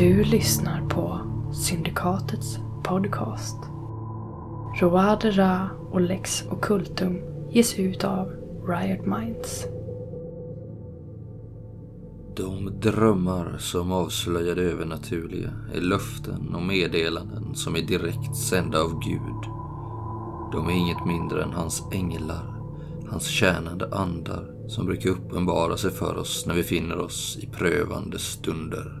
Du lyssnar på Syndikatets podcast. Roade Ra och Lex Occultum ges ut av Riot Minds. De drömmar som avslöjar det övernaturliga är löften och meddelanden som är direkt sända av Gud. De är inget mindre än hans änglar, hans tjänande andar som brukar uppenbara sig för oss när vi finner oss i prövande stunder.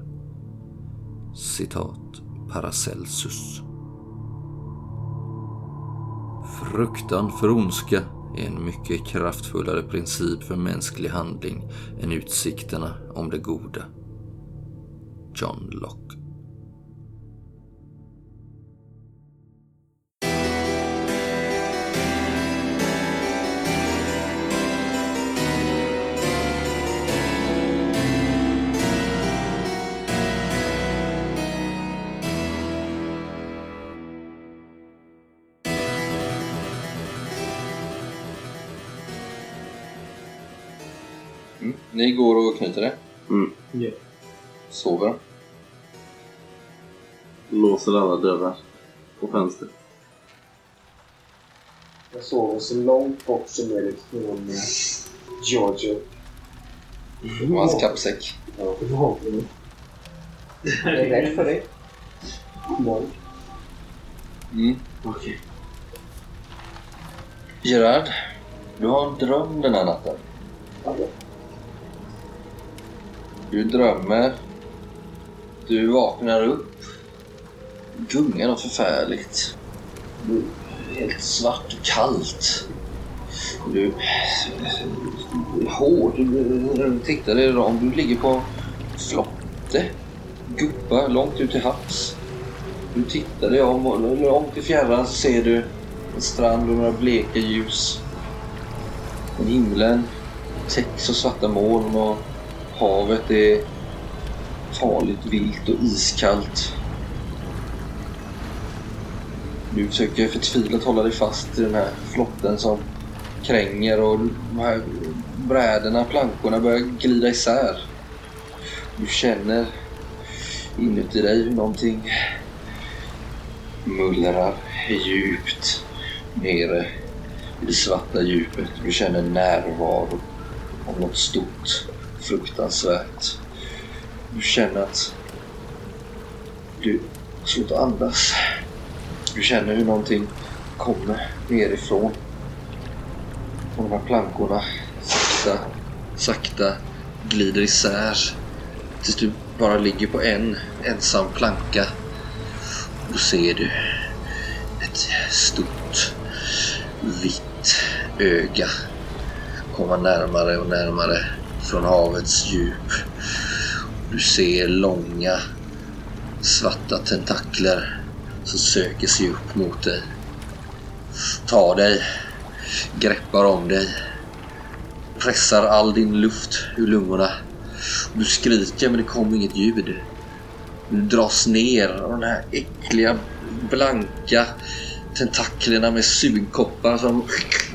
Citat Paracelsus. Fruktan för ondska är en mycket kraftfullare princip för mänsklig handling än utsikterna om det goda. John Locke. Ni går och knyter det? Mm. Ja. Sover? Låser alla dörrar och fönster. Jag sover så långt bort som möjligt från eh, Georgia. Och hans kappsäck? Ja. Jag är rädd för det. Morgon. Mm. Okej. Gerard, du har en dröm den här natten. Okay. Du drömmer. Du vaknar upp. Gungar något förfärligt. Du är helt svart och kallt. Du är hård. Du, du tittar dig om. Du ligger på en flotte. Gubbar långt ut till havs. Du tittar dig om och långt i fjärran så ser du en strand och några bleka ljus. Och himlen täcks av svarta moln och havet är farligt vilt och iskallt. Du försöker förtvivlat hålla dig fast i den här flotten som kränger och de här bräderna, plankorna börjar glida isär. Du känner inuti dig hur någonting mullrar djupt nere i det svarta djupet. Du känner närvaro av något stort, fruktansvärt. Du känner att du har svårt att andas. Du känner hur någonting kommer nerifrån. Och de här plankorna sakta, sakta glider isär. Tills du bara ligger på en ensam planka. Då ser du ett stort vitt öga komma närmare och närmare från havets djup. Du ser långa svarta tentakler som söker sig upp mot dig. Tar dig, greppar om dig, pressar all din luft ur lungorna. Du skriker men det kommer inget ljud. Du dras ner av de här äckliga, blanka tentaklerna med sugkoppar som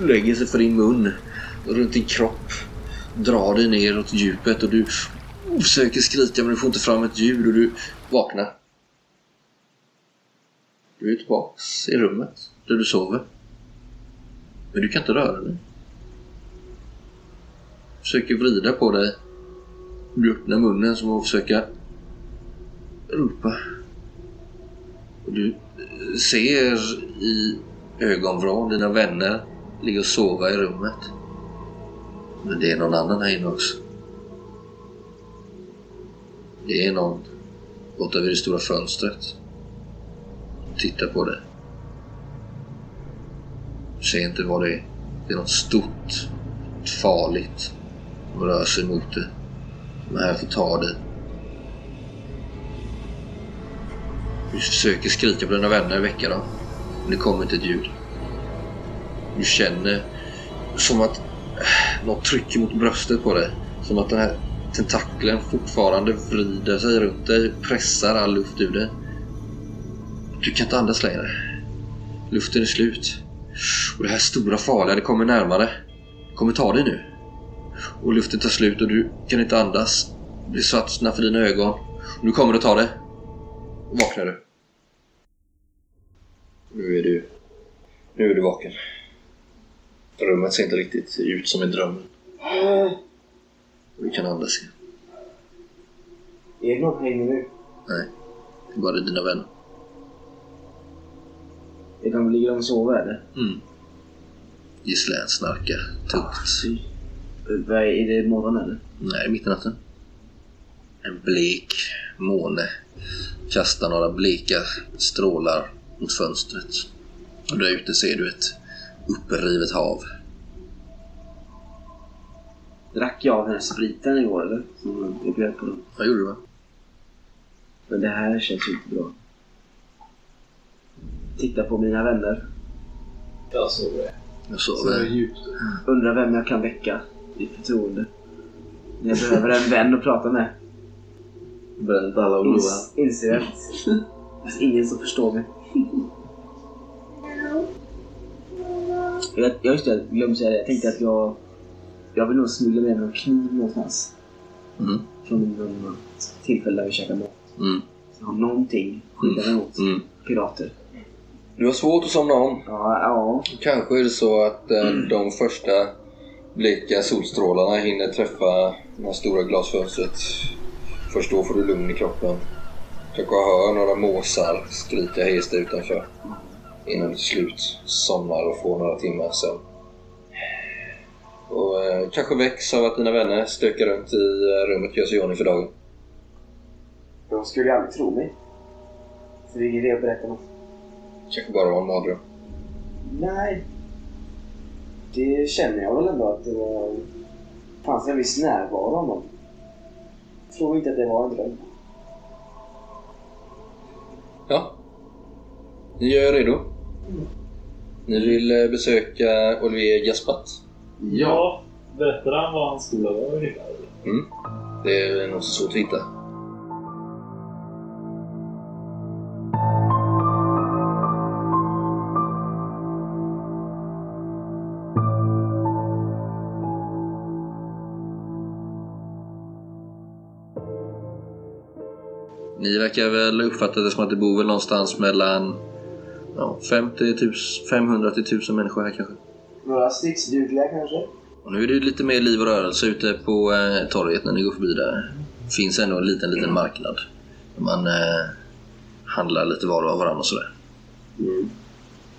lägger sig för din mun och runt din kropp. Drar dig neråt djupet och du försöker skrika men du får inte fram ett ljud och du vaknar. Du är tillbaks i rummet där du sover. Men du kan inte röra dig. Du försöker vrida på dig. Du öppnar munnen som att försöka ropa. Och du eh, ser i ögonvrån dina vänner ligga och sova i rummet. Men det är någon annan här inne också. Det är någon borta vid det stora fönstret. Tittar på dig. Du ser inte vad det är. Det är något stort, farligt som rör sig mot dig. Som är här för att ta dig. Du försöker skrika på dina vänner, väcka dem. Men det kommer inte ett ljud. Du känner som att något trycker mot bröstet på dig. Som att den här tentaklen fortfarande vrider sig runt dig, pressar all luft ur dig. Du kan inte andas längre. Luften är slut. Och det här stora farliga, det kommer närmare. Det kommer ta dig nu. Och luften tar slut och du kan inte andas. Det blir svart för dina ögon. Och nu kommer det ta dig. vaknar du. Nu är du... Nu är du vaken. Rummet ser inte riktigt ut som en dröm. Du kan andas igen. Är det någon hänger nu? Nej, det är bara dina vänner. Är de, ligger de och sover eller? Mm. Gislän snarkar tungt. Vad är det morgon eller? Nej, mitt i natten. En blek måne kastar några bleka strålar mot fönstret. Och där ute ser du ett upprivet hav. Drack jag av den här spriten igår eller? Som jag bjöd på. Vad gjorde du? Va? Men det här känns ju inte bra. Titta på mina vänner. Jag såg det. Jag Så sover. djupt. Undrar vem jag kan väcka i förtroende. När jag behöver en vän att prata med. Bränt alla och Ins, inser att det finns ingen som förstår mig. Jag, jag just det, jag glömde säga det. Jag tänkte att jag... Jag vill nog smuggla med mig en kniv någonstans. Mm. Från någon tillfälle där vi käkar mat. Mm. Så någonting skydda mig mot Mm. pirater. Du har svårt att somna om. Ja, ja. Kanske är det så att eh, de första bleka solstrålarna hinner träffa det stora glasfönstret. Först då får du lugn i kroppen. Kanske hör några måsar skrika hejs där utanför. Innan du till slut somnar och får några timmar sömn. Och eh, kanske väcks av att dina vänner stökar runt i eh, rummet och gör sig i ordning för dagen. De skulle ju aldrig tro mig. Så det är ingen idé att berätta något. Kanske bara var en mardröm. Nej. Det känner jag väl ändå att det var... fanns en viss närvaro av någon. Jag tror inte att det var en dröm. Ja. Ni gör er redo. Ni vill eh, besöka Olivier Gaspat. Ja, berättade han vad hans skola var ungefär? Mm. Det är nog svårt att hitta. Ni verkar väl uppfatta det som att det bor väl någonstans mellan ja, 50 000, 500 till 1000 människor här kanske. Några stridsdugliga kanske? Och nu är det ju lite mer liv och rörelse ute på eh, torget när ni går förbi där. finns ändå en liten, liten marknad. Där man eh, handlar lite var av varandra och sådär.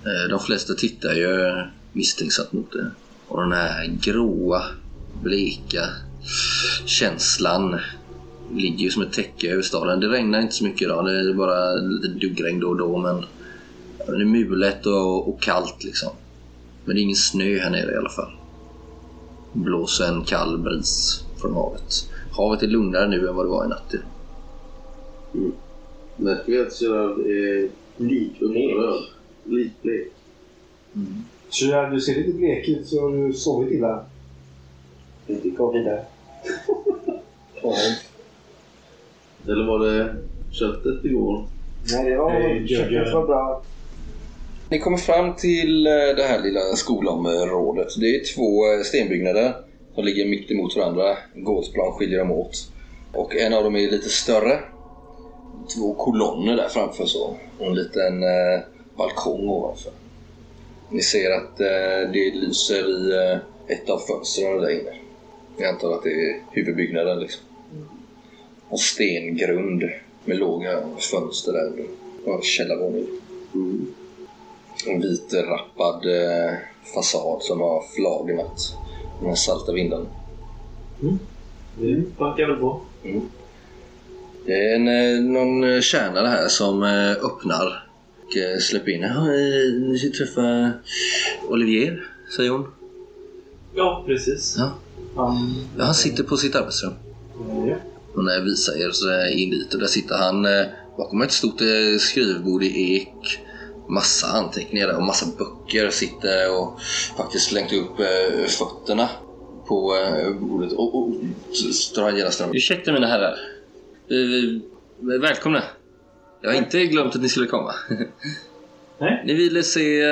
Eh, de flesta tittar ju misstänksamt mot det. Och den här gråa, bleka känslan ligger ju som ett täcke över staden. Det regnar inte så mycket idag. Det är bara lite duggregn då och då men det är mulet och, och kallt liksom. Men det är ingen snö här nere i alla fall blåser en kall bris från havet. Havet är lugnare nu än vad det var i natt. Märker vi att Gerard är likupprörd? Likblek. Så du ser lite blek ut så har du sovit illa. Vi går vidare. Eller var det köttet igår? Nej, det var... Nej, köttet var bra. Ni kommer fram till eh, det här lilla skolområdet. Det är två eh, stenbyggnader som ligger mitt emot varandra. En gårdsplan skiljer dem åt. Och en av dem är lite större. Två kolonner där framför så. Och en liten eh, balkong ovanför. Ni ser att eh, det lyser i eh, ett av fönstren där inne. Jag antar att det är huvudbyggnaden liksom. Och stengrund med låga fönster där under. Och källarvåning. En vit rappad eh, fasad som har flagnat här salta vindarna. Vi bankar väl på. Det är en, eh, någon eh, tjänare här som eh, öppnar och släpper in. Ja, ni ska träffa Olivier, säger hon. Ja, precis. Ja. Han... Ja, han sitter på sitt arbetsrum. Ja. Och när jag visar er så in dit och där sitter han bakom ett stort skrivbord i ek. Massa anteckningar och massa böcker. Sitter och faktiskt slängt upp eh, fötterna på eh, bordet och, och, och drar genast fram. Ursäkta mina herrar. Eh, välkomna. Jag har inte glömt att ni skulle komma. Nej. Ni ville se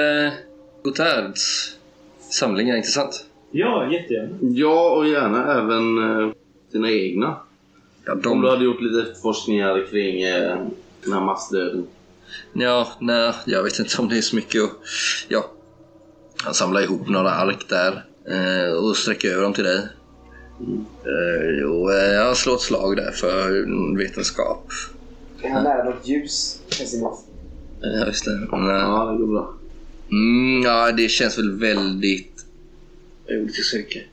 Gotards samlingar, inte sant? Ja, jättegärna. Ja, och gärna även sina egna. Ja, Om du hade gjort lite forskningar kring Den här massdöden. Ja, nej, jag vet inte om det är så mycket att... Ja, han samlar ihop några ark där eh, och sträcker över dem till dig. Eh, jo, eh, jag slår ett slag där för vetenskap. Är han nära något ljus med sin mask? Ja, just det. Men, eh, Ja, det går bra. Mm, ja, det känns väl väldigt... Olika söker.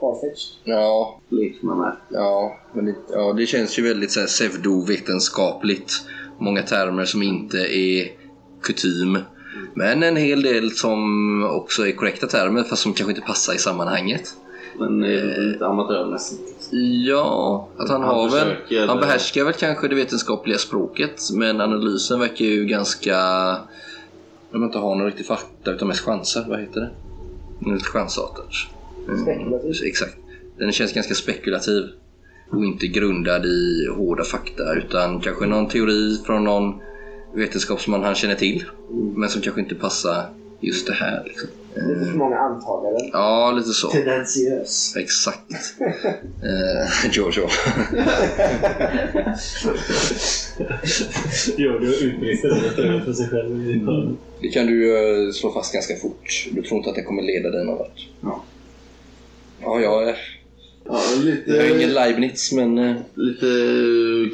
Farfetched? Ja, Lekman ja, men det, ja, det känns ju väldigt så här pseudovetenskapligt. Många termer som inte är kutym. Men en hel del som också är korrekta termer fast som kanske inte passar i sammanhanget. Men eh, lite amatörmässigt. Ja, att han, Han har väl... Han behärskar väl kanske det vetenskapliga språket men analysen verkar ju ganska... De inte har någon riktig fakta utan mest chanser. Vad heter det? Lite chansartat. Mm, Spekulativ. Exakt. Den känns ganska spekulativ och inte grundad i hårda fakta utan kanske någon teori från någon vetenskapsman han känner till men som kanske inte passar just det här. Liksom. Lite för många antaganden. Ja, lite så. Tendentiös. Exakt. eh, Jojo. Giorgio utbrister för sig själv i hörnet. Det kan du eh, slå fast ganska fort. Du tror inte att det kommer leda dig någon vart. Ja. Ja, jag Ja, jag är ingen lite, Leibniz men... eh, lite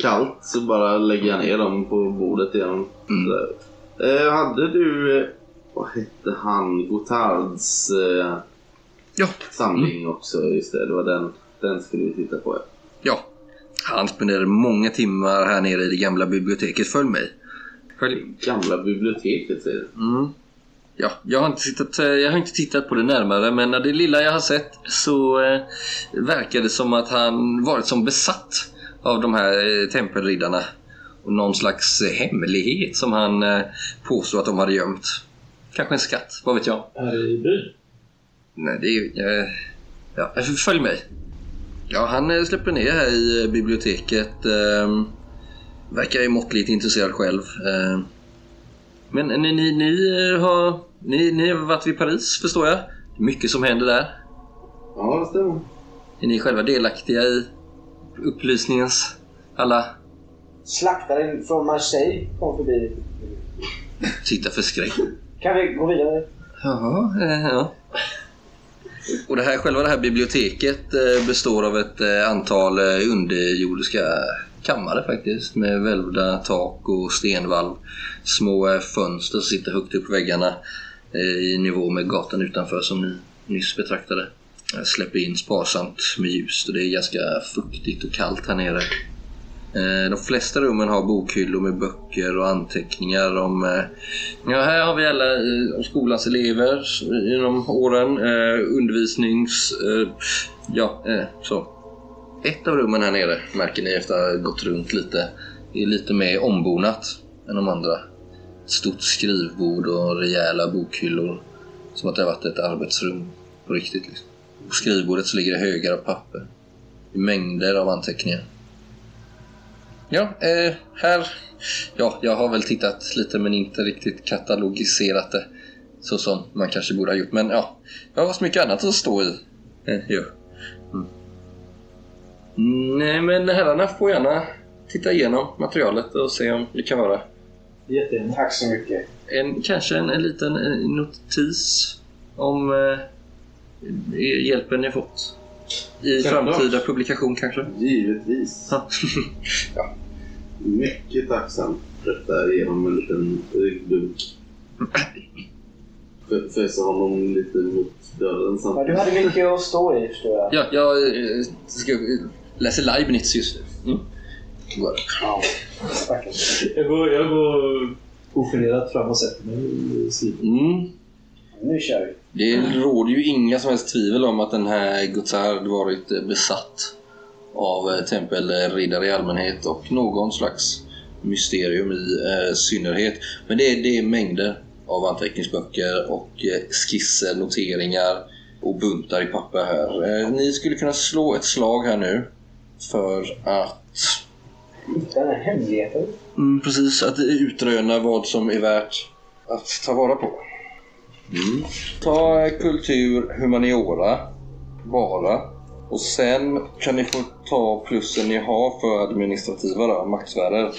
kallt så bara lägger jag ner dem på bordet igen. Mm. Eh, hade du, eh, vad hette han, Gotards eh, Ja. samling också? Just det, det var den, den skulle vi titta på. Ja. Ja. Han spenderade många timmar här nere i det gamla biblioteket. Följ mig. Följ. Gamla biblioteket säger du? Mm. Ja, jag har, inte tittat, eh, jag har inte tittat på det närmare men det lilla jag har sett så eh, verkar det som att han varit som besatt av de här eh, tempelriddarna. Och någon slags eh, hemlighet som han eh, påstår att de hade gömt. Kanske en skatt, vad vet jag. Här i byn. Nej, det är ju... Eh, ja, följ mig. Ja, han släpper ner här i biblioteket. Eh, verkar ju måttligt intresserad själv. Men ni, ni, ni, eh, har, ni, ni har varit vid Paris, förstår jag. Mycket som händer där. Ja, det stämmer. Är ni själva delaktiga i upplysningens alla... Slaktaren från Marseille kom förbi. Titta förskräckt. Kan vi gå vidare? Jaha, eh, ja. Och det här, själva det här biblioteket eh, består av ett antal underjordiska kammare faktiskt med välvda tak och stenvalv. Små eh, fönster som sitter högt upp på väggarna eh, i nivå med gatan utanför som ni nyss betraktade. Jag släpper in sparsamt med ljus och det är ganska fuktigt och kallt här nere. Eh, De flesta rummen har bokhyllor med böcker och anteckningar om... eh, Ja, här har vi alla eh, om skolans elever genom åren. eh, Undervisnings... eh, Ja, eh, så. Ett av rummen här nere märker ni efter att ha gått runt lite är lite mer ombonat än de andra. Ett stort skrivbord och rejäla bokhyllor. Som att det har varit ett arbetsrum på riktigt. Liksom. På skrivbordet så ligger det högar av papper. Mängder av anteckningar. Ja, eh, här... Ja, jag har väl tittat lite men inte riktigt katalogiserat det så som man kanske borde ha gjort. Men ja, jag har så mycket annat att stå i. Eh, ja. Nej, men herrarna får gärna titta igenom materialet och se om det kan vara Jättegärna. Tack så mycket. en, kanske en, en liten eh, notis om eh, hjälpen ni fått. I Självklart. framtida publikation kanske. Givetvis. Ja. Mycket tacksam. Detta genom en liten ryggdunk. F- Föser honom lite mot dörren Ja, du samtidigt. hade mycket att stå i förstår jag. Ja, jag eh, ska, läser Leibniz just nu. Mm. Går. Ja. Stackars. Jag går, jag går ogenerat fram och sätter mig i skrivbordet. Mm. Nu kör vi. Det råder ju inga som helst tvivel om att den här Gotthard varit besatt av eh, tempelriddare i allmänhet och någon slags mysterium i eh, synnerhet. Men det är, det är mängder av anteckningsböcker och eh, skisser, noteringar och buntar i papper här. Eh, ni skulle kunna slå ett slag här nu för att Den här hemligheten. Mm, precis, att utröna vad som är värt att ta vara på. Ta eh, kultur, humaniora, bara. Och sen kan ni få ta plussen ni har för administrativa då, maktsfärer.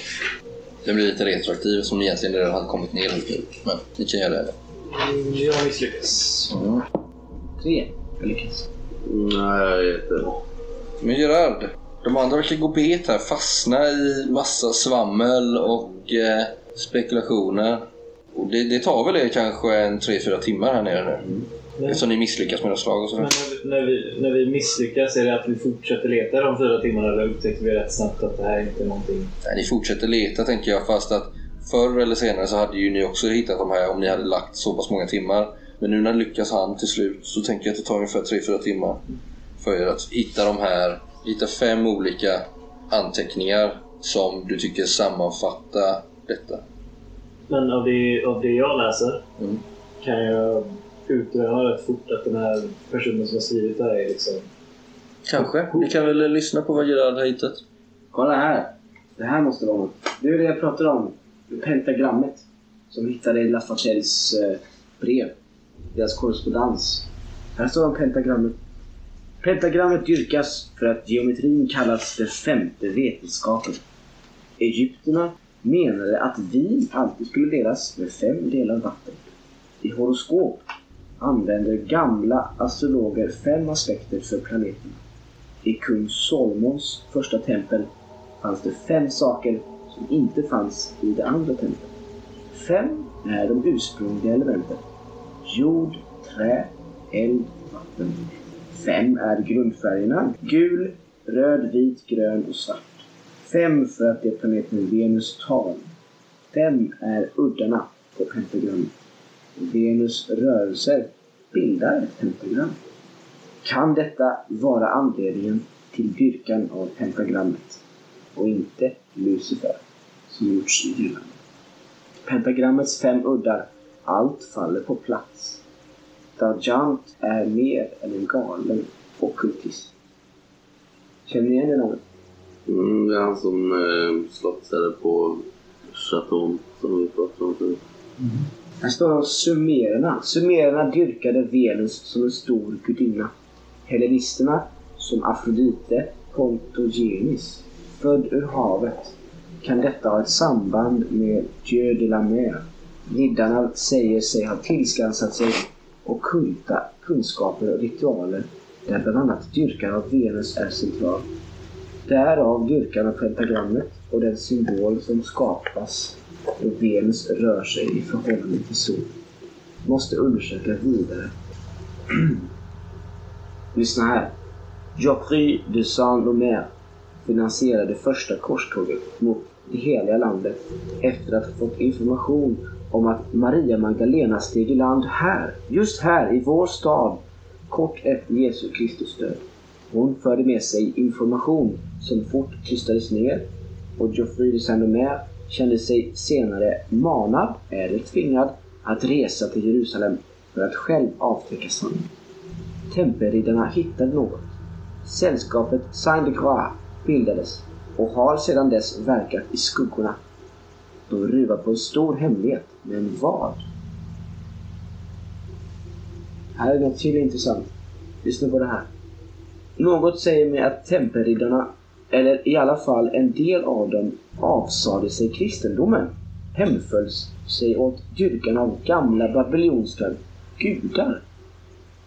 Den blir lite retroaktiv som egentligen redan hade kommit ner lite nu. Men ni kan göra det. Mm, Jag misslyckas. Mm. Tre. Jag lyckas. Nej, jag vet inte. Men Gerard, de andra verkar gå bet här. Fastna i massa svammel och eh, spekulationer. Och det, det tar väl det kanske en 3-4 timmar här nere nu. Men, Eftersom ni misslyckas med era slag och men sådär. när, vi, när vi misslyckas, är det att vi fortsätter leta de fyra timmarna eller upptäcker vi rätt snabbt att det här inte är någonting? Nej, ni fortsätter leta tänker jag fast att förr eller senare så hade ju ni också hittat de här om ni hade lagt så pass många timmar. Men nu när lyckas han till slut så tänker jag att det tar ungefär 3-4 timmar för er att hitta de här, hitta fem olika anteckningar som du tycker sammanfattar detta. Men av det, av det jag läser Mm. kan jag utröna rätt fort att den här personen som har skrivit det här är liksom... Kanske. Ni kan väl lyssna på vad Gerard har hittat? Kolla här. Det här måste vara något. Det är det jag pratar om. Pentagrammet. Som vi hittade i Lafatelles eh, brev. Deras korrespondens. Här står om pentagrammet. Pentagrammet dyrkas för att geometrin kallas den femte vetenskapen. Egypterna menade att vin alltid skulle delas med fem delar vatten. I horoskop använder gamla astrologer fem aspekter för planeterna. I kung Solomons första tempel fanns det fem saker som inte fanns i det andra templet. Fem är de ursprungliga elementen. Jord, trä, eld, vatten. Fem är grundfärgerna. Gul, röd, vit, grön och svart. Fem för att det är planeten Venus tal. Fem är uddarna på pentagrammet. Venus rörelser bildar ett pentagram. Kan detta vara anledningen till dyrkan av pentagrammet och inte Lucifer som gjorts gällande? Pentagrammets fem uddar, allt faller på plats. Darjant är mer än en galen ockultist. Känner ni igen det namnet? Mm, det är han som eh, slottsherre på Chateau som vi pratade om förut. Här står om sumererna. Sumererna dyrkade Venus som en stor gudinna. Hellenisterna som Afrodite Pontogenis, född ur havet. Kan detta ha ett samband med Dieu de la mer? Riddarna säger sig ha tillskansat sig ockulta kunskaper och ritualer där bland annat dyrkan av Venus är central. Därav dyrkan av pentagrammet och den symbol som skapas då Venus rör sig i förhållande till sol. Måste undersöka vidare. Lyssna här. Geoffrey de Saint-Lomer finansierade första korståget mot det heliga landet efter att ha fått information om att Maria Magdalena steg i land här, just här i vår stad, kort efter Jesu Kristus död. Hon förde med sig information som fort tystades ner och Geoffrey de Saint-Omer kände sig senare manad eller tvingad att resa till Jerusalem för att själv avtäcka sanningen. Tempelriddarna hittade något. Sällskapet Saint de Croix bildades och har sedan dess verkat i skuggorna. De ruvar på en stor hemlighet, men vad? Här är något till intressant. Lyssna på det här. Något säger mig att tempelriddarna, eller i alla fall en del av dem, avsade sig kristendomen, hemföll sig åt dyrkan av gamla babyloniska gudar.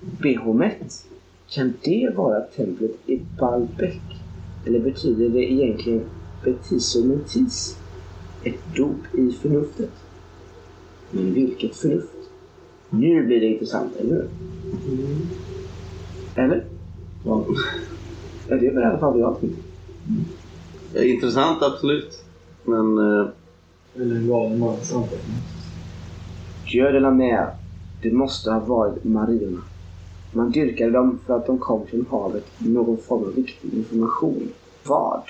Behomet, kan det vara templet i Baalbek? Eller betyder det egentligen betisomentis? Ett dop i förnuftet? Men vilket förnuft? Nu blir det intressant, eller hur? Eller? Ja. Ja, det är väl i alla fall vad jag tycker. Eh, Intressant, absolut. Men eh, Eller en galen mans. Dieu de mer. Det måste ha varit mariorna. Man dyrkade dem för att de kom från havet med någon form av viktig information. Vad?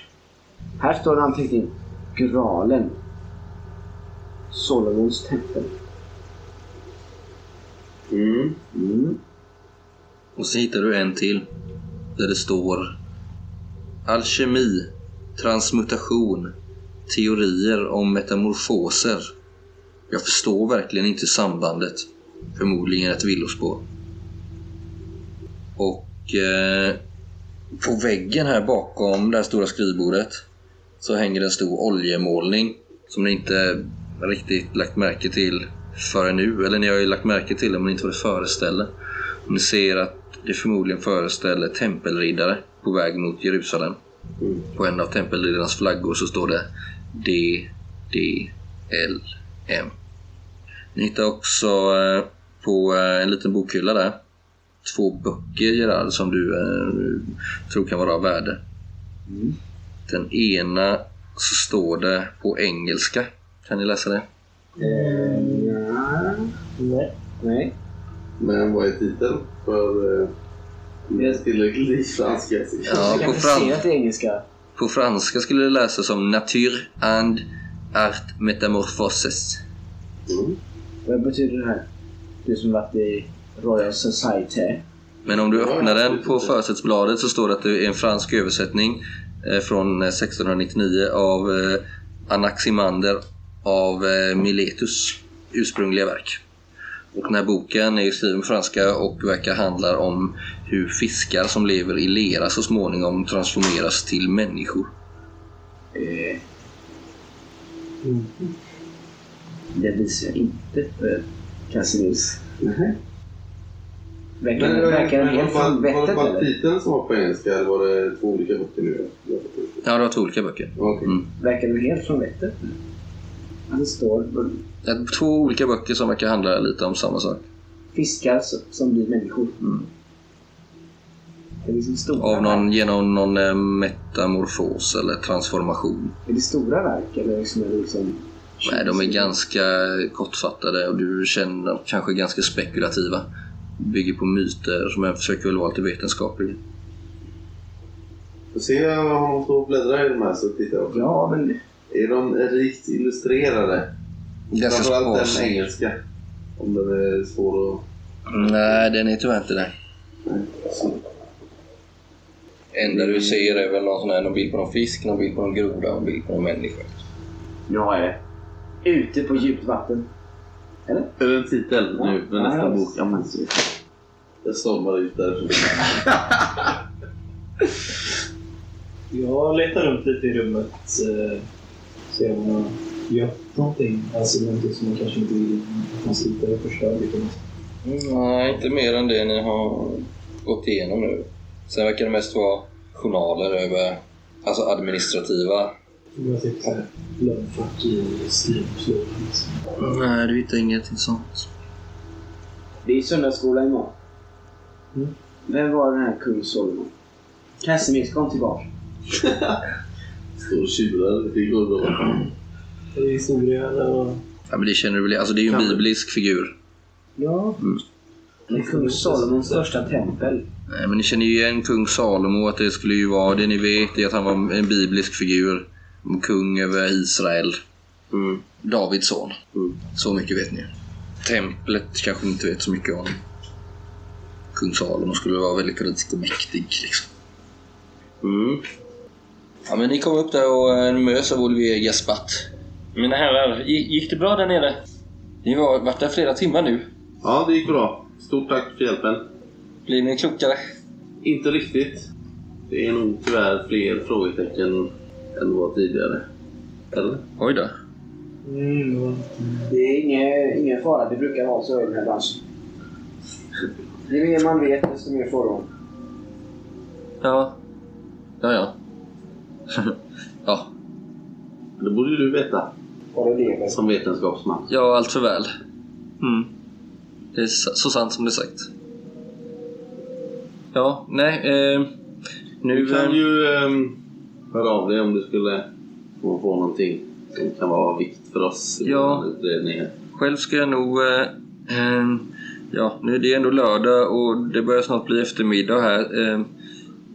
Här står en anteckning. Graalen. Solomons tempel. mm, Mm. Och så hittar du en till. Där det står Alkemi, transmutation, teorier om metamorfoser. Jag förstår verkligen inte sambandet. Förmodligen ett villospår. Och eh, på väggen här bakom det här stora skrivbordet så hänger en stor oljemålning som det inte riktigt lagt märke till förrän nu. Eller ni har ju lagt märke till det men inte vad det föreställer. Ni ser att det förmodligen föreställer tempelriddare på väg mot Jerusalem. På en av tempelriddarnas flaggor så står det D, D, L, M. Ni hittar också eh, på eh, en liten bokhylla där två böcker Gerard som du eh, tror kan vara av värde. Den ena så står det på engelska. Kan ni läsa det? Eh, ja. Nej. Nej. Men vad är titeln? För eh, Det- tillräckligt i franska. Ja, på, fran- på franska skulle det läsas som Nature and Art Metamorphoses. Mm. Vad betyder det här? Du som varit i Royal Society. Men om du öppnar den på försättsbladet så står det att det är en fransk översättning eh, från eh, 1699 av eh, Anaximander av eh, Miletus ursprungliga verk. Och den här boken är ju skriven på franska och verkar handla om hur fiskar som lever i lera så småningom transformeras till människor. Eh. Det visar jag inte för Casimir. Nej. Verkar, den helt var, från var det vettet bara eller? titeln som var på engelska eller var det två olika böcker nu? Ja, det var två olika böcker. Okej. Mm. Verkar den helt från vettet? Det står Det är två olika böcker som verkar handla lite om samma sak. fiskar som- blir människor. Mm. Det är liksom Av någon, genom någon eh, metamorfos eller transformation. Är det stora verk eller liksom, är det liksom... Nej, de är ganska kortfattade och du känner kanske ganska spekulativa. Bygger på myter men försöker väl vara lite vetenskaplig. Får se om hon får bläddra i de här så tittar jag. Ja, men Är de rikt illustrerade? Ganska Framförallt den engelska. Om den är svår att... Nej, den är tyvärr inte det. Så. enda du ser är väl någon, sån här, någon bild på någon fisk, någon bild på någon groda och en bild på någon människa. jag det. Ute på djupt vatten. Eller? Är det en titel nu med Ja, nästa bok? Ja, men så. Jag stormar ut där. Jag letar runt lite i rummet. Ser om jag gömt någonting. Alltså någonting som man kanske inte vill att man sliter och förstör lite. Nej, inte mer än det ni har gått igenom nu. Sen verkar det mest vara journaler över alltså administrativa. Jag typ såhär lönnfack i. Liksom. Nej, du hittar ingenting sånt. Det är söndagsskola imorgon. Mm. Vem var den här kung Solomon? Casimir kom tillbaka. Står och tjurar. Det går bra. Det är historia och... Ja, men det känner du väl Alltså det är ju en Kan biblisk figur. Ja. Mm. Det är kung Solomons första tempel. Nej, men ni känner ju igen kung Salomo, att det skulle ju vara det ni vet är att han var en biblisk figur. En kung över Israel. Mm. Davids son. Mm. Så mycket vet ni. Templet kanske ni inte vet så mycket om. Kung Salomo skulle vara väldigt rik och mäktig liksom. Mm. Ja, men ni kom upp där och eh, möts av Olivier Gaspat. Mina herrar, gi- gick det bra där nere? Ni har varit där flera timmar nu. Ja, det gick bra. Stort tack för hjälpen. Blir ni klokare? Inte riktigt. Det är nog tyvärr fler frågetecken än var tidigare. Eller? Oj då. Mm, Det är ingen, ingen fara. Det brukar vara så i den här branschen. Ju mer man vet, desto mer får man. Ja. Ja, ja. ja. Det borde ju du veta Och det lever. som vetenskapsman. Ja, allt för väl. Mm. Det är så sant som det är sagt. Ja, nej. Eh, nu... Du kan eh, ju um, höra av dig om du skulle få få någonting som kan vara av vikt för oss i Ja. vår utredning. Själv ska jag nog... Eh, eh, ja, nu är det ändå lördag och det börjar snart bli eftermiddag här.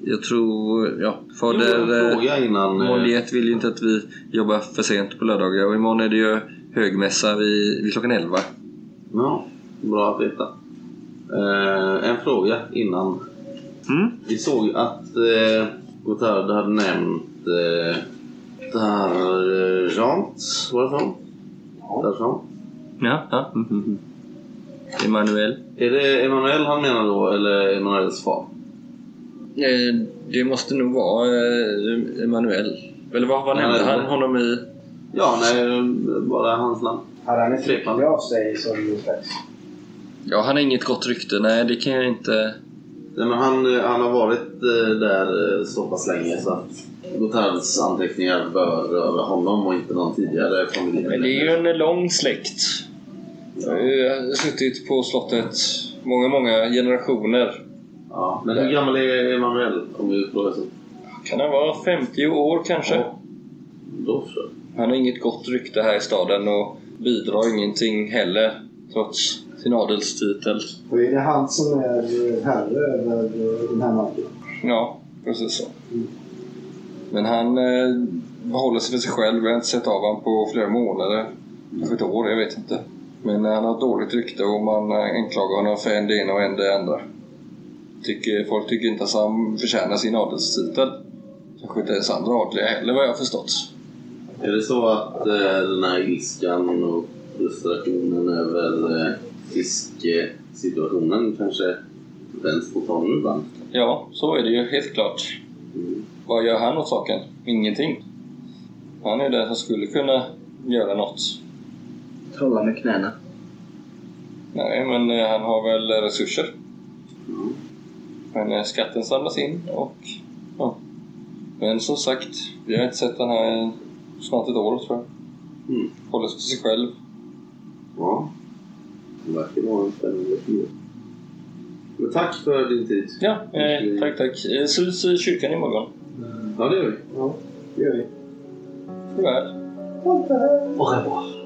Eh, jag tror... Ja, fader... Eh, eh, Moliet vill ju inte att vi jobbar för sent på lördagar och imorgon är det ju högmässa vid, vid klockan 11. Ja, bra att veta. Eh, en fråga innan. Mm. Vi såg att eh, Gotthard hade nämnt eh, Dargent. Var det så? Dargent. Ja, ja. Mm, mm, mm. Emanuel. Är det Emanuel han menar då, eller Emanuels far? Eh, det måste nog vara eh, Emanuel. Eller vad, vad Ja, nämnde han honom i? Ja, nej, bara hans namn. Hade han Svepan. rykte av sig som slags... Ja, han har inget gott rykte. Nej, det kan jag inte... Nej, men han, han har varit eh, där så pass länge så att Gotards anteckningar bör röra honom och inte någon tidigare familj. Men det är ju en lång släkt. Jag har suttit på slottet många, många generationer. Ja, men hur gammal är Emanuel om vi frågar så? Kan han vara 50 år kanske? Ja. Då så. Han har inget gott rykte här i staden och bidrar ingenting heller trots sin adelstitel. Och är det han som är herre över den här marken? Ja, precis så. Men han eh, håller sig för sig själv. Jag har inte sett av honom på flera månader. Kanske ett år, jag vet inte. Men han har ett dåligt rykte och man eh, anklagar honom för en det ena och en det andra. Tycker, folk tycker inte att han förtjänar sin adelstitel. Kanske inte ens andra adliga heller vad jag har förstått. Är det så att eh, den här ilskan och frustrationen över eh, fiskesituationen kanske vänds mot honom ibland? Ja, så är det ju helt klart. Vad gör han åt saken? Ingenting. Han är den som skulle kunna göra något. Trolla med knäna. Nej, men eh, han har väl resurser. Men eh, skatten samlas in och... Ja. Men som sagt, vi har inte sett den här snart ett år tror jag. Mm. Håller sig till sig själv. Ja. Det verkar vara en spännande tid. Men tack för din tid. Ja, eh, tack tack. Eh, Syns i kyrkan imorgon. Ja, det gör vi. Ja, det gör vi. Farväl. Au revoir.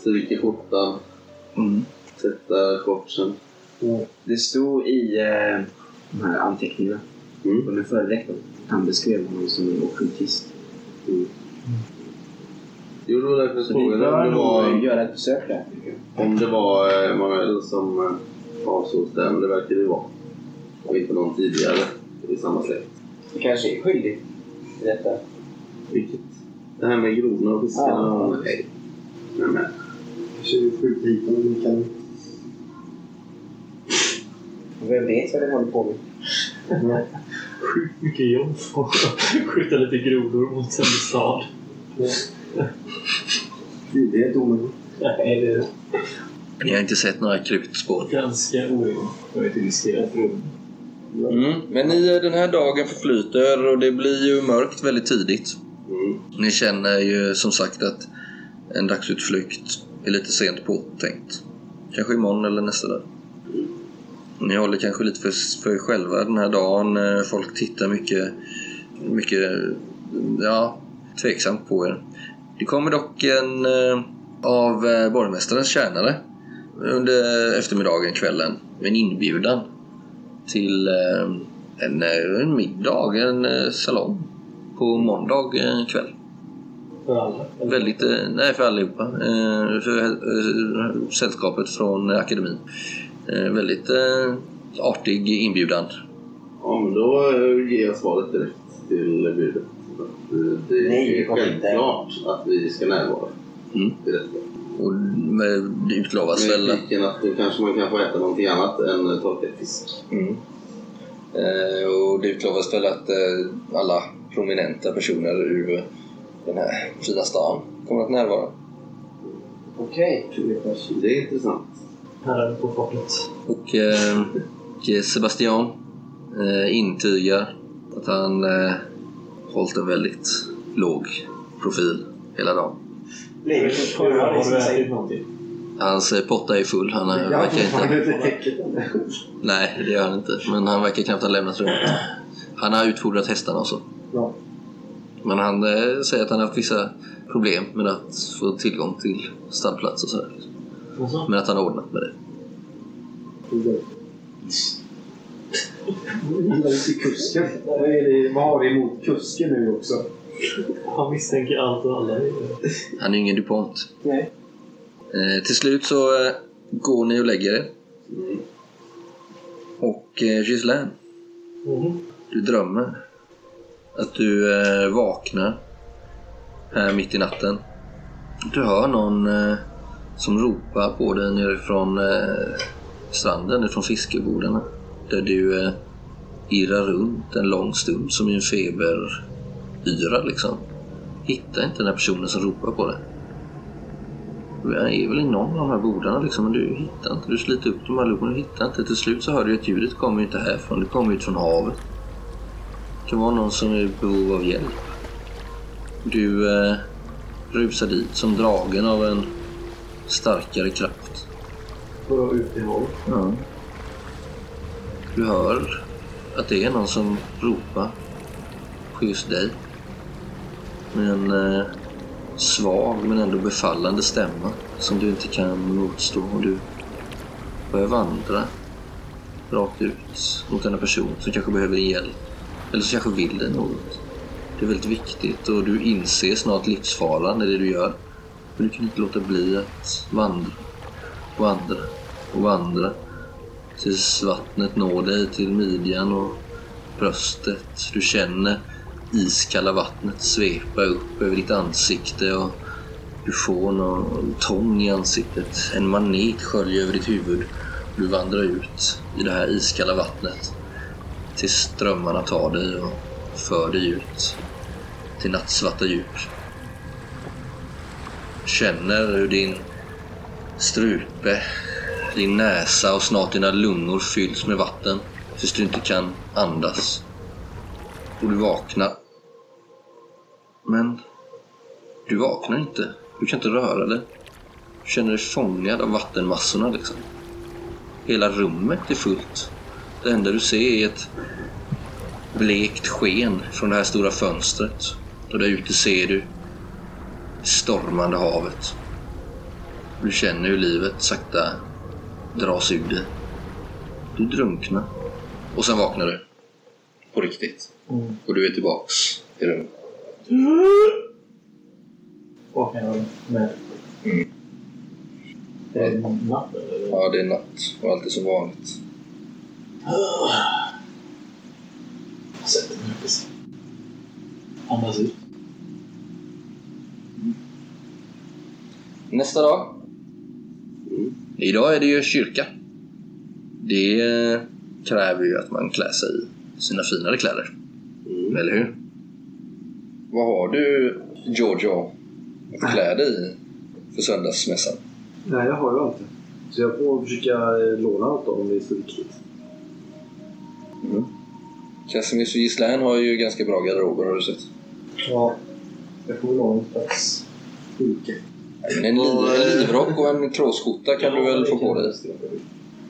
Stryka skjortan, Mm. sätta shortsen. Det stod i eh, de här anteckningarna Mm. under förre rektorn. Han beskrev honom som en ockultist. Jo, det var därför jag frågade om det var, göra ett besök där. tycker jag. om det var eh, Emanuel som eh, avsågs där, men det verkar det ju vara. Och inte någon tidigare i samma släkt. Du kanske är skyldig i detta. Vilket? Det här med grodorna och fiskarna? Ja. Nej. Nej, honom. Vi kan... Vem vet vad de håller på med? Sjukt mycket jobb för att skjuta lite grodor mot en stad. Det är inte omöjligt. Nej, det är Ni har inte sett några krutspår? ganska omöjligt. Jag vet inte riskerat rum. Mm. Men ni, den här dagen förflyter och det blir ju mörkt väldigt tidigt. Mm. Ni känner ju som sagt att en dagsutflykt är lite sent påtänkt. Kanske imorgon eller nästa dag. Ni håller kanske lite för, för er själva den här dagen. Eh, Folk tittar mycket, mycket eh, ja, tveksamt på er. Det kommer dock en eh, av borgmästarens tjänare under eftermiddagen, kvällen, med en inbjudan till en, en middag, en salong på måndag kväll. För alla. Väldigt, eh, nej för allihopa. Eh, för eh, sällskapet från akademin. Väldigt artig inbjudan. Ja, men då ger jag svaret direkt till budet. Att, Det Nej, är kommer inte. självklart att vi ska närvara Mm. detta. Och med, det utlovas väl... Med att då kanske man kan få äta någonting annat än torkad fisk. Mm. Eh, och det utlovas väl att eh, alla prominenta personer ur den här fina stan kommer att närvara. Okej. Det är intressant. Herren på fortet. Och eh, och Sebastian eh, intygar att han eh, hållit en väldigt låg profil hela dagen. Har du, har du ätit någonting? Hans potta är full. Han har verkar inte... Nej, det gör han inte. Men han verkar knappt ha lämnat rummet. Han har utfodrat hästarna också. Ja. Men han eh, säger att han har haft vissa problem med att få tillgång till stallplats och sådär. Så? Men att han har ordnat med det. Kusken. Vad, är det, vad har vi emot kusken nu också? Han misstänker allt och alla. Han är ingen DuPont. Nej. Eh, till slut så eh, går ni och lägger er. Mm. Och eh, Ghislaine, Mhm. Du drömmer att du eh, vaknar här mitt i natten. Du hör någon eh, som ropar på dig nerifrån eh, stranden, från fiskebodarna. Där du eh, irrar runt en lång stund som i en feberyra liksom. Hittar inte den här personen som ropar på dig. Du är väl i någon av de här bodarna liksom, men du hittar inte. Du sliter upp dem allihopa, men du hittar inte. Till slut så hör du att ljudet kommer ju inte härifrån, det kommer ut från havet. Det kan vara någon som är i behov av hjälp. Du eh, rusar dit som dragen av en starkare kraft. Vadå ut i havet? Ja. Du hör att det är någon som ropar på just dig. Med en eh, svag men ändå befallande stämma som du inte kan motstå. Och du börjar vandra rakt ut mot denna person som kanske behöver din hjälp. Eller så kanske vill dig något. Det är väldigt viktigt och du inser snart livsfaran i det du gör. Men du kan inte låta bli att vandra, vandra och vandra tills vattnet når dig till midjan och bröstet. Du känner iskalla vattnet svepa upp över ditt ansikte och du får någon tång i ansiktet. En manet sköljer över ditt huvud. Du vandrar ut i det här iskalla vattnet tills strömmarna tar dig och för dig ut till nattsvarta djup. Känner hur din strupe, din näsa och snart dina lungor fylls med vatten tills du inte kan andas. Och du vaknar. Men du vaknar inte. Du kan inte röra dig. Du känner dig fångad av vattenmassorna liksom. Hela rummet är fullt. Det enda du ser är ett blekt sken från det här stora fönstret. Och där ute ser du stormande havet. Du känner hur livet sakta dras ur dig. Du drunknar. Och sen vaknar du. På riktigt. Och du är tillbaks i rummet. Vaknar jag med? Mm. Det är natt eller? Ja, det är natt och allt är som vanligt. Jag sätter mig upp i sängen. Andas ut. Nästa dag. Idag är det ju kyrka. Det kräver ju att man klär sig i sina finare kläder. Eller hur? Vad har du, Giorgio, att klä dig i för söndagsmässan? Nej, jag har ju inte. Så jag får försöka eh, låna något om det är så viktigt. Casimir och Gislaine har ju ganska bra garderober har du sett. Ja, jag får låna något slags skylke. En, li- en livrock och en kråsskjorta kan du väl få på dig?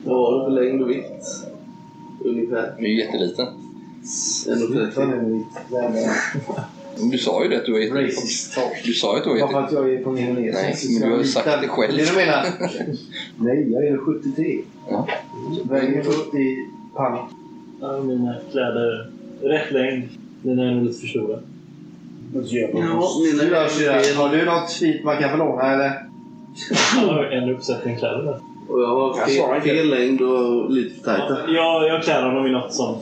Vad har du för längd och vikt? Ungefär. Den är ju jätteliten. 1,30. Du sa ju det att du var jätteliten. Du sa ju att du var Bara för jätteliten. att jag är från Indonesien. Nej, men du har jag sagt det själv. Det är det du menar? Nej, jag är 73. Ja. Väger 70 pann. Ja, mina kläder. Rätt längd. Den är nog lite för stora. Ja, mina fel. Har du något fint man kan få låna eller? Jag har en uppsättning kläder där. Och jag har Jag fel, inte. fel längd och lite för tajta. Jag, jag klär honom i något som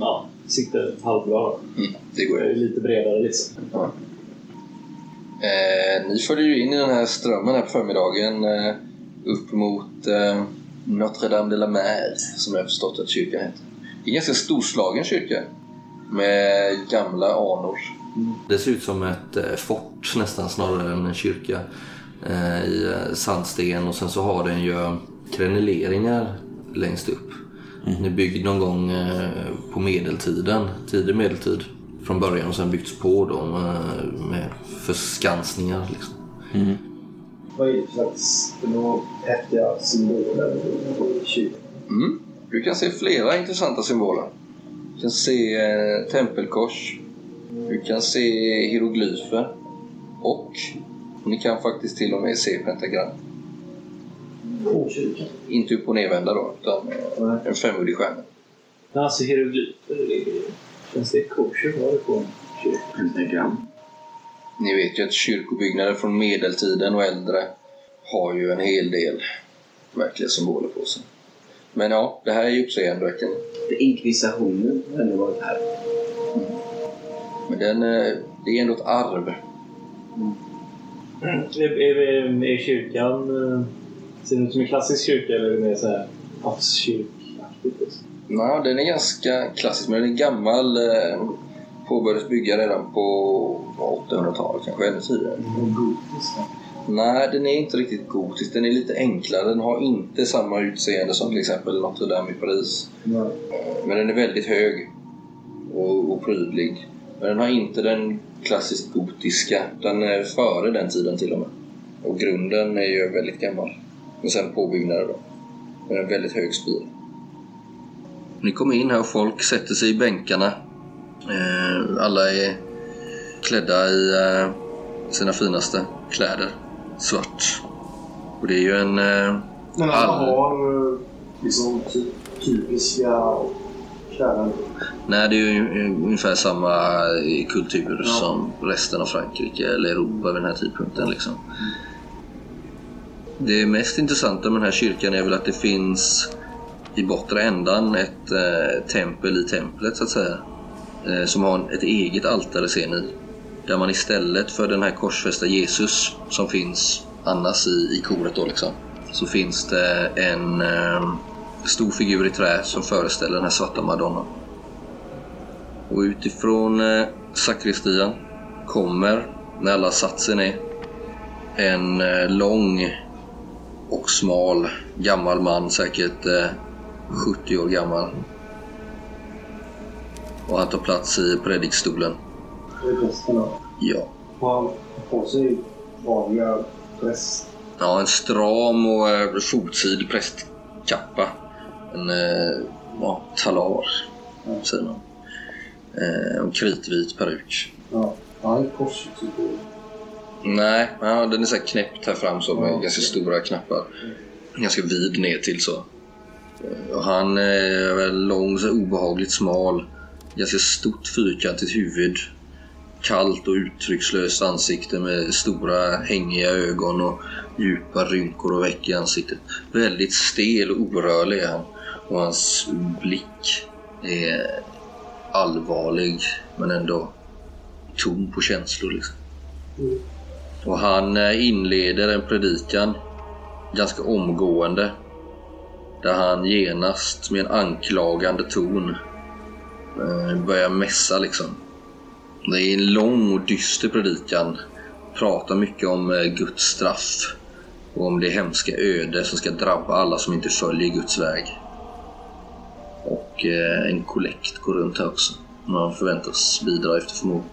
ja, siktar halvbra. Mm, det går Jag ju. är lite bredare liksom. Eh, ni följer ju in i den här strömmen här på förmiddagen eh, upp mot eh, Notre Dame de la Mer, som jag förstått att kyrkan heter. Det är en ganska storslagen kyrka med gamla anor. Det ser ut som ett eh, fort nästan snarare än en kyrka eh, i eh, sandsten och sen så har den ju kreneleringar längst upp. Den är byggd någon gång på medeltiden, tidig medeltid från början och sen byggts på då med, förskansningar. Liksom. Vad är det för slags häftiga symboler i kyrkan? Mm. Du kan se flera intressanta symboler. Du kan se eh, tempelkors. Du kan se hieroglyfer. Och ni kan faktiskt till och med se pentagram. På kyrkan? Inte upp och nervända då, utan eh, en femuddig stjärna. Alltså hieroglyfer, känns det kosher ha det på en? Pentagram. Ni vet ju att kyrkobyggnader från medeltiden och äldre har ju en hel del verkliga symboler på sig. Men ja, det här är ju uppseendeväckande. Inkvisitionen har ändå varit här. Men den, eh, det är ändå ett arv. Är, är, är kyrkan... eh, Ser den ut som en klassisk kyrka eller är det mer så här havskyrkaktigt? Ja, den är ganska klassisk, men den är gammal. eh, Påbörjades bygga redan på 800-talet, kanske ännu tidigare. Nej, den är inte riktigt gotisk. Den är lite enklare. Den har inte samma utseende som till exempel Notre Dame i Paris. Nej. Men den är väldigt hög och, och prydlig. Men den har inte den klassiskt gotiska. Den är före den tiden till och med. Och grunden är ju väldigt gammal. Men sen påbyggnader då. Men en väldigt hög spir. Ni kommer in här och folk sätter sig i bänkarna. Eh, alla är klädda i eh, sina finaste kläder. Svart. Och det är ju en... Eh, Men All- har eh, liksom ty- typiska kläder. Nej, det är ju ungefär samma eh, kultur som resten av Frankrike eller Europa vid den här tidpunkten. Liksom. Det mest intressanta med den här kyrkan är väl att det finns i bortre ändan ett eh, tempel i templet så att säga. Eh, som har ett eget altare ser ni. Där man istället för den här korsfästa Jesus som finns annars i, i koret då liksom. Så finns det en eh, stor figur i trä som föreställer den här svarta madonnan. Och utifrån eh, sakristian kommer, när alla satsen är, en eh, lång och smal gammal man, säkert eh, 70 år gammal. Och han tar plats i predikstolen. Prästen då. Ja. Han på sig vanliga präst... Ja, en stram och eh, fotsid prästkappa. En eh, ja, talar, säger man. Eh, och kritvit peruk. Ja, han har ett kors typ. Nej, ja, den är så här knäppt här fram så med Ja. ganska stora knappar. Ganska vid ner till så. Eh, Och han är väl lång, så obehagligt smal. Ganska stort fyrkantigt huvud. Kallt och uttryckslöst ansikte med stora hängiga ögon och djupa rynkor och veck i ansiktet. Väldigt stel och orörlig är han. Och hans blick är allvarlig men ändå tom på känslor. Liksom. Och han eh, inleder en predikan ganska omgående. Där han genast med en anklagande ton eh, börjar mässa liksom. Det är en lång och dyster predikan. Pratar mycket om eh, Guds straff. Och om det hemska öde som ska drabba alla som inte följer Guds väg. Och eh, en kollekt går runt här också. Man förväntas bidra efter förmåga.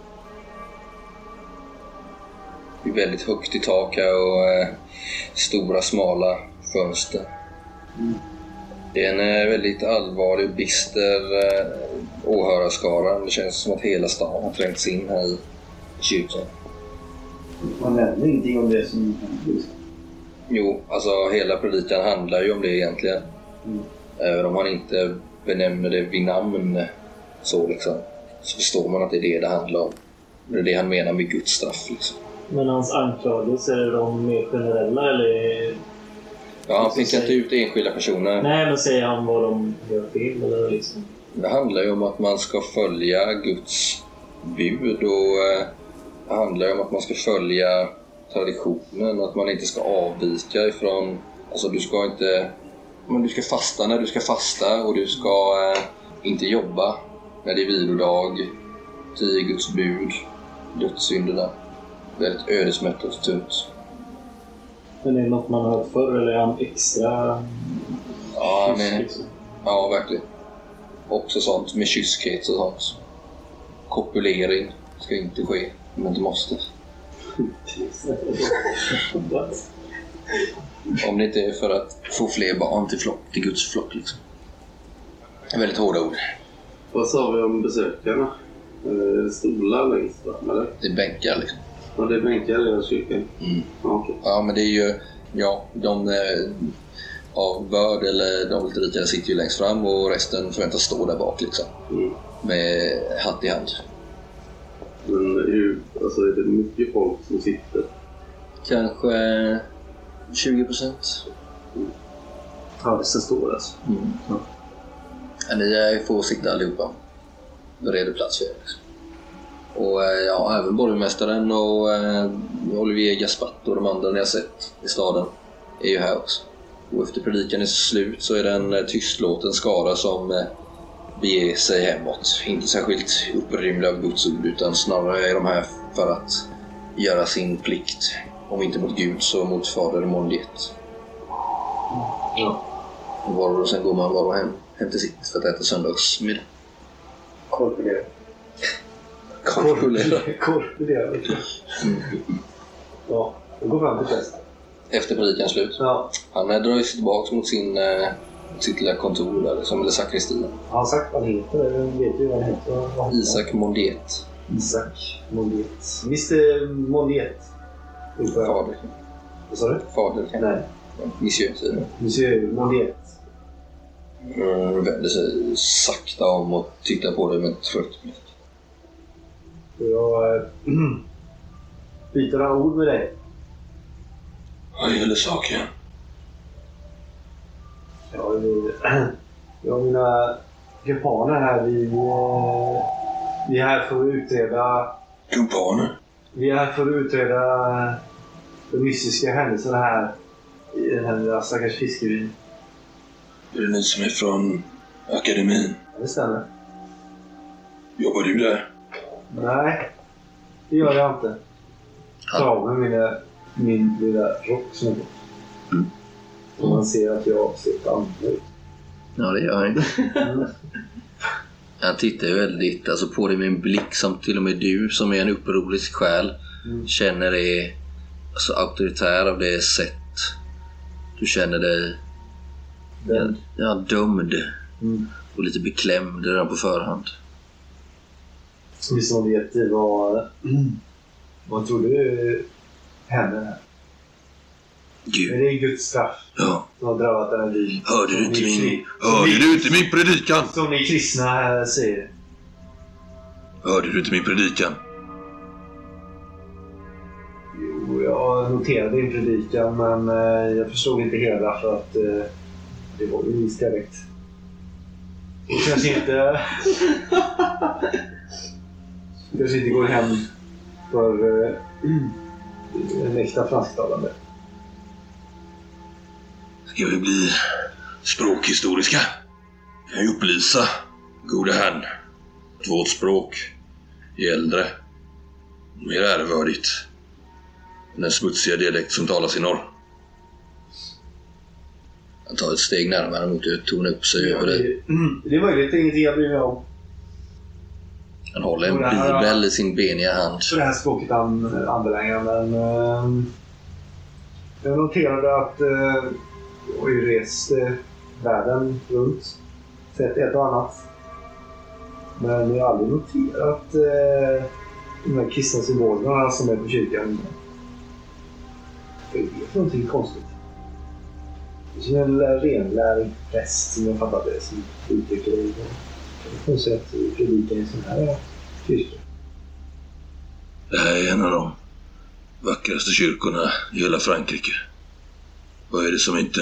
Det är väldigt högt i tak här och eh, stora smala fönster. Mm. Det är en eh, väldigt allvarlig bister eh, åhörarskara. Det känns som att hela stan har trängts in här i kyrkan. Man nämner ingenting om det som händer. Jo, alltså hela predikan handlar ju om det egentligen. Mm. Även om han inte benämner det vid namn så liksom. Så förstår man att det är det det handlar om. Det är det han menar med Guds straff liksom. Men hans anklagelser, är de mer generella eller? Ja, han pekar inte ut enskilda personer. Nej, men säger han vad de gör fel eller liksom? Det handlar ju om att man ska följa Guds bud och eh, det handlar ju om att man ska följa traditionen, att man inte ska avvika ifrån... Alltså du ska inte... Men du ska fasta när du ska fasta och du ska eh, inte jobba när det är vilodag. Tio Guds bud, dödssynderna. Väldigt ödesmättat och tungt. Men är det något man har hört förr eller är han extra Ja, är, liksom? ja, verkligen. Också sånt med kyskhet och sånt. Kopulering ska inte ske, men det måste. Om det inte är för att få fler barn till, flock, till Guds flock liksom. Väldigt hårda ord. Vad sa vi om besökarna? Eh, Är det stolar längst fram eller? Det är bänkar liksom. Ja, det är bänkar i kyrkan. Mm. Ja, okej. Ja, men det är ju... Ja, de eh, av börd eller de lite rikare sitter ju längst fram och resten förväntas stå där bak liksom. Mm. Med hatt i hand. Men hur, alltså är det mycket folk som sitter? Kanske 20 procent. Hörelsen står alltså. Ja, ni får sitta allihopa. Bereder plats för er. liksom. Och eh, ja, även borgmästaren och eh, Olivier Gaspat och de andra ni har sett i staden är ju här också. Och efter predikan är slut så är det en eh, tystlåten skara som eh, beger sig hemåt. Inte särskilt upprymlig av Guds ord utan snarare är de här för att göra sin plikt. Om inte mot Gud så mot Fader Mondiet. Ja. Och var och sen går man var och hem, hem till sitt för att äta söndagsmiddag. Korpulera. Korpulera. Korpulera. Ja, jag går fram till prästen. Efter predikan slut. Ja. Han eh, drar ju sig tillbaka mot sin, eh, sitt lilla kontor där, som eller sakristin. Har han sagt vad han heter? Eller vet du vad han heter? Isak Mondiet. Isak Mondiet. Mr Mondiet. Fader. Vad sa du? Fader Nej. Monsieur säger det. Monsieur Mondiet. Mm, vänder sig sakta om och tittar på dig med ett trött blick. Jag äh, byter några ord med dig. Vad gäller saken? Ja, vi, jag och mina kumpaner här, vi, eh, vi är här för att utreda Kumpaner? Vi är här för att utreda de mystiska händelserna här i den här lilla stackars fiskebyn. Är det ni som är från akademin? Ja, det stämmer. Jobbar du där? Nej, det gör jag inte. Ta av mig mina, min lilla rock som på. Mm. Och man ser att jag ser annorlunda ut. Ja, det gör han. Han tittar ju väldigt alltså, på dig med en blick som till och med du som är en upprorisk själ Mm. känner är alltså, auktoritär av det sätt du känner dig Den, ja, dömd mm. och lite beklämd redan på förhand. Vi som vet vad, vad tror du händer här? Är Gud, det Guds straff ja. som har drabbat den här byn? Hörde du inte min, hörde ni- du inte min predikan? Som ni kristna här säger. Hörde du inte min predikan? Jo, jag noterade din predikan men eh, jag förstod inte hela för att eh, det var ju viss dialekt. Kanske inte... Det kanske inte går hem för eh, en äkta fransktalande. Ska vi bli språkhistoriska? Kan jag upplysa, gode herrn, att vårt språk är äldre och mer ärevördigt än den smutsiga dialekt som talas i norr. Han tar ett steg närmare mot dig och upp sig över dig. Det är möjligt, det är ingenting jag bryr mig om. Han håller en här- bibel i sin beniga hand. Det här språket an, anbelangar. Men eh, jag noterade att eh, jag har ju rest eh, världen runt. Sett ett och annat. Men jag har aldrig noterat eh, de här kristna symbolerna som är på kyrkan. Är det för någonting konstigt? Det är som en renlärig präst som jag fattat det som uttrycker det. Är konstigt att predika i sån här kyrka. Det här är en av de vackraste kyrkorna i hela Frankrike. Vad är det som inte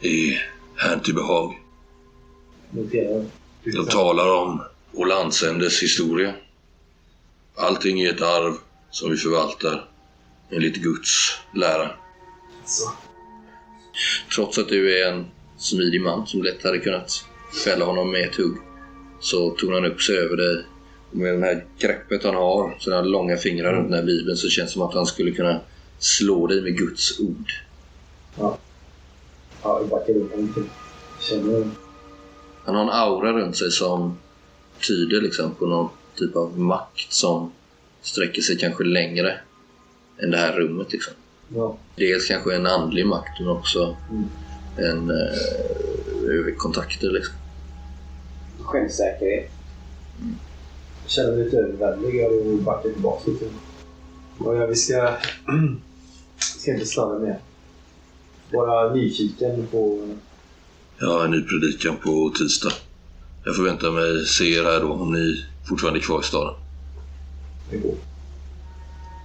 är herrn till behag? De talar om vår landsändes historia. Allting är ett arv som vi förvaltar enligt Guds lära. Så. Trots att du är en smidig man som lätt hade kunnat fälla honom med ett hugg så tog han upp sig över dig. Och med det här greppet han har, sina långa fingrar runt den här bibeln så känns det som att han skulle kunna slå dig med Guds ord. Ja, jag backar upp lite. Känner Han har en aura runt sig som tyder liksom på någon typ av makt som sträcker sig kanske längre än det här rummet. Liksom. ja. Dels kanske en andlig makt men också Mm. en eh, över kontakter. Liksom. Självsäkerhet. Jag känner mig lite överväldigad och backar tillbaka lite. Och ja, vi ska... vi ska inte slarva mer. Bara nyfiken på... Har en ny predikan på tisdag. Jag förväntar mig se er här då om ni fortfarande är kvar i staden. Det går.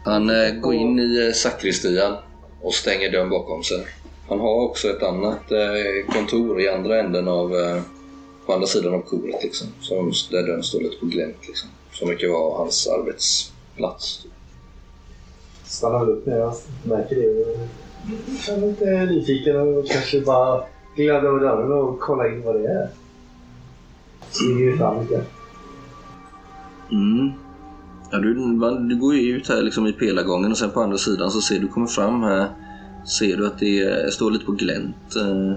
Han eh, går in i eh, sakristian och stänger dörren bakom sig. Han har också ett annat eh, kontor i andra änden av, eh, på andra sidan av koret liksom. Som, där dörren står lite på glänt liksom. Som mycket var hans arbetsplats. Stannar väl upp när jag märker det. Jag är lite nyfiken och kanske bara glida över dörren och kolla in vad det är. Smyger fram lite. Mm. Ja, du, man, du går ju ut här liksom i pelargången och sen på andra sidan så ser du kommer fram här. Ser du att det är, står lite på glänt. Eh,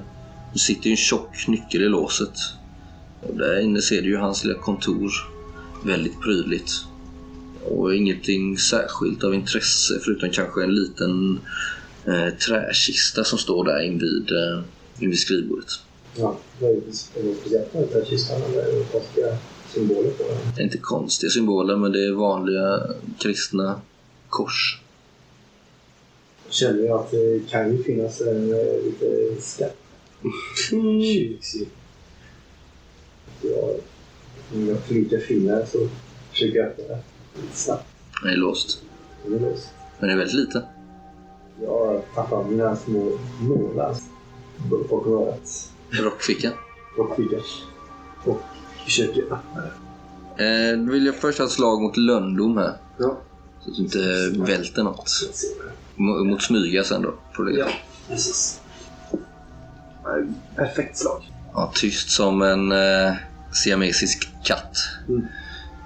Det sitter ju en tjock nyckel i låset. Och där inne ser du ju hans lilla kontor. Väldigt prydligt. Och ingenting särskilt av intresse förutom kanske en liten eh, träkista som står där invid, eh, invid skrivbordet. Ja, är det för något speciellt med den kistan? Eller är det konstiga symboler på den? Det är inte konstiga symboler men det är vanliga kristna kors. Jag känner ju att det kan ju finnas en eh, lite skatt. Tjusig. Jag, om jag flikar finnar så försöker jag öppna det. Snabbt. Den är låst. Den är låst. Men den är väldigt liten. Jag tar fram mina små nålar bakom örat Rockfickan. och skickar. Och försöker öppna det. Eh, då vill jag först ha ett slag mot lönndom här. Ja. Så att du inte välter något. Det. Mot smyga sen då. Får du lägga Ja, precis. Nej, Perfekt slag. Ja, tyst som en eh, siamesisk katt. Mm.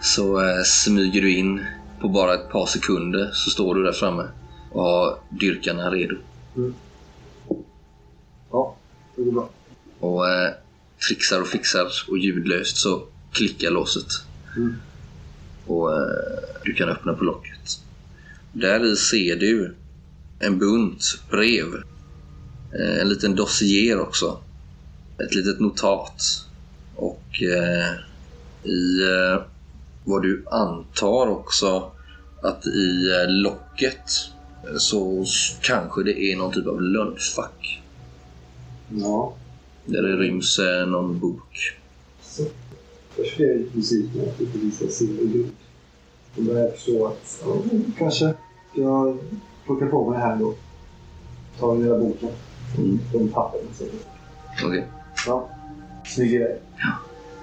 Så eh, smyger du in. På bara ett par sekunder så står du där framme och har dyrkarna redo. Ja, det går bra. Och eh, trixar och fixar och ljudlöst så klickar låset. Mm. Och eh, du kan öppna på locket. Där i ser du en bunt brev. Eh, en liten dossier också. Ett litet notat. Och eh, i eh, vad du antar också att i eh, locket eh, så kanske det är någon typ av lunchfack. Ja. Där det ryms eh, någon bok. Så. Först blev det musiken att det visar silver och guld. Då började jag förstå att ja, kanske jag plockar på mig det här då. Tar den lilla boken. Mm. De papperna. Okej. Ja. Smyger iväg.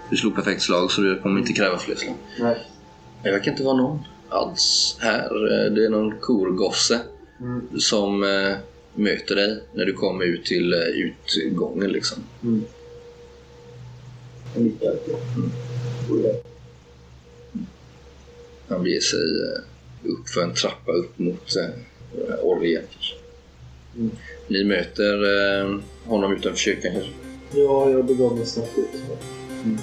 Du slog perfekt slag så det kommer inte kräva fler slag. Nej. Det verkar inte vara någon alls här. Det är någon korgosse Mm. som eh, möter dig när du kommer ut till eh, utgången liksom. Mm. Mm. Han beger sig eh, upp för en trappa upp mot orgen. Mm. Ni möter honom utanför kyrkan kanske? Ja, jag begav mig snabbt ut. Mm.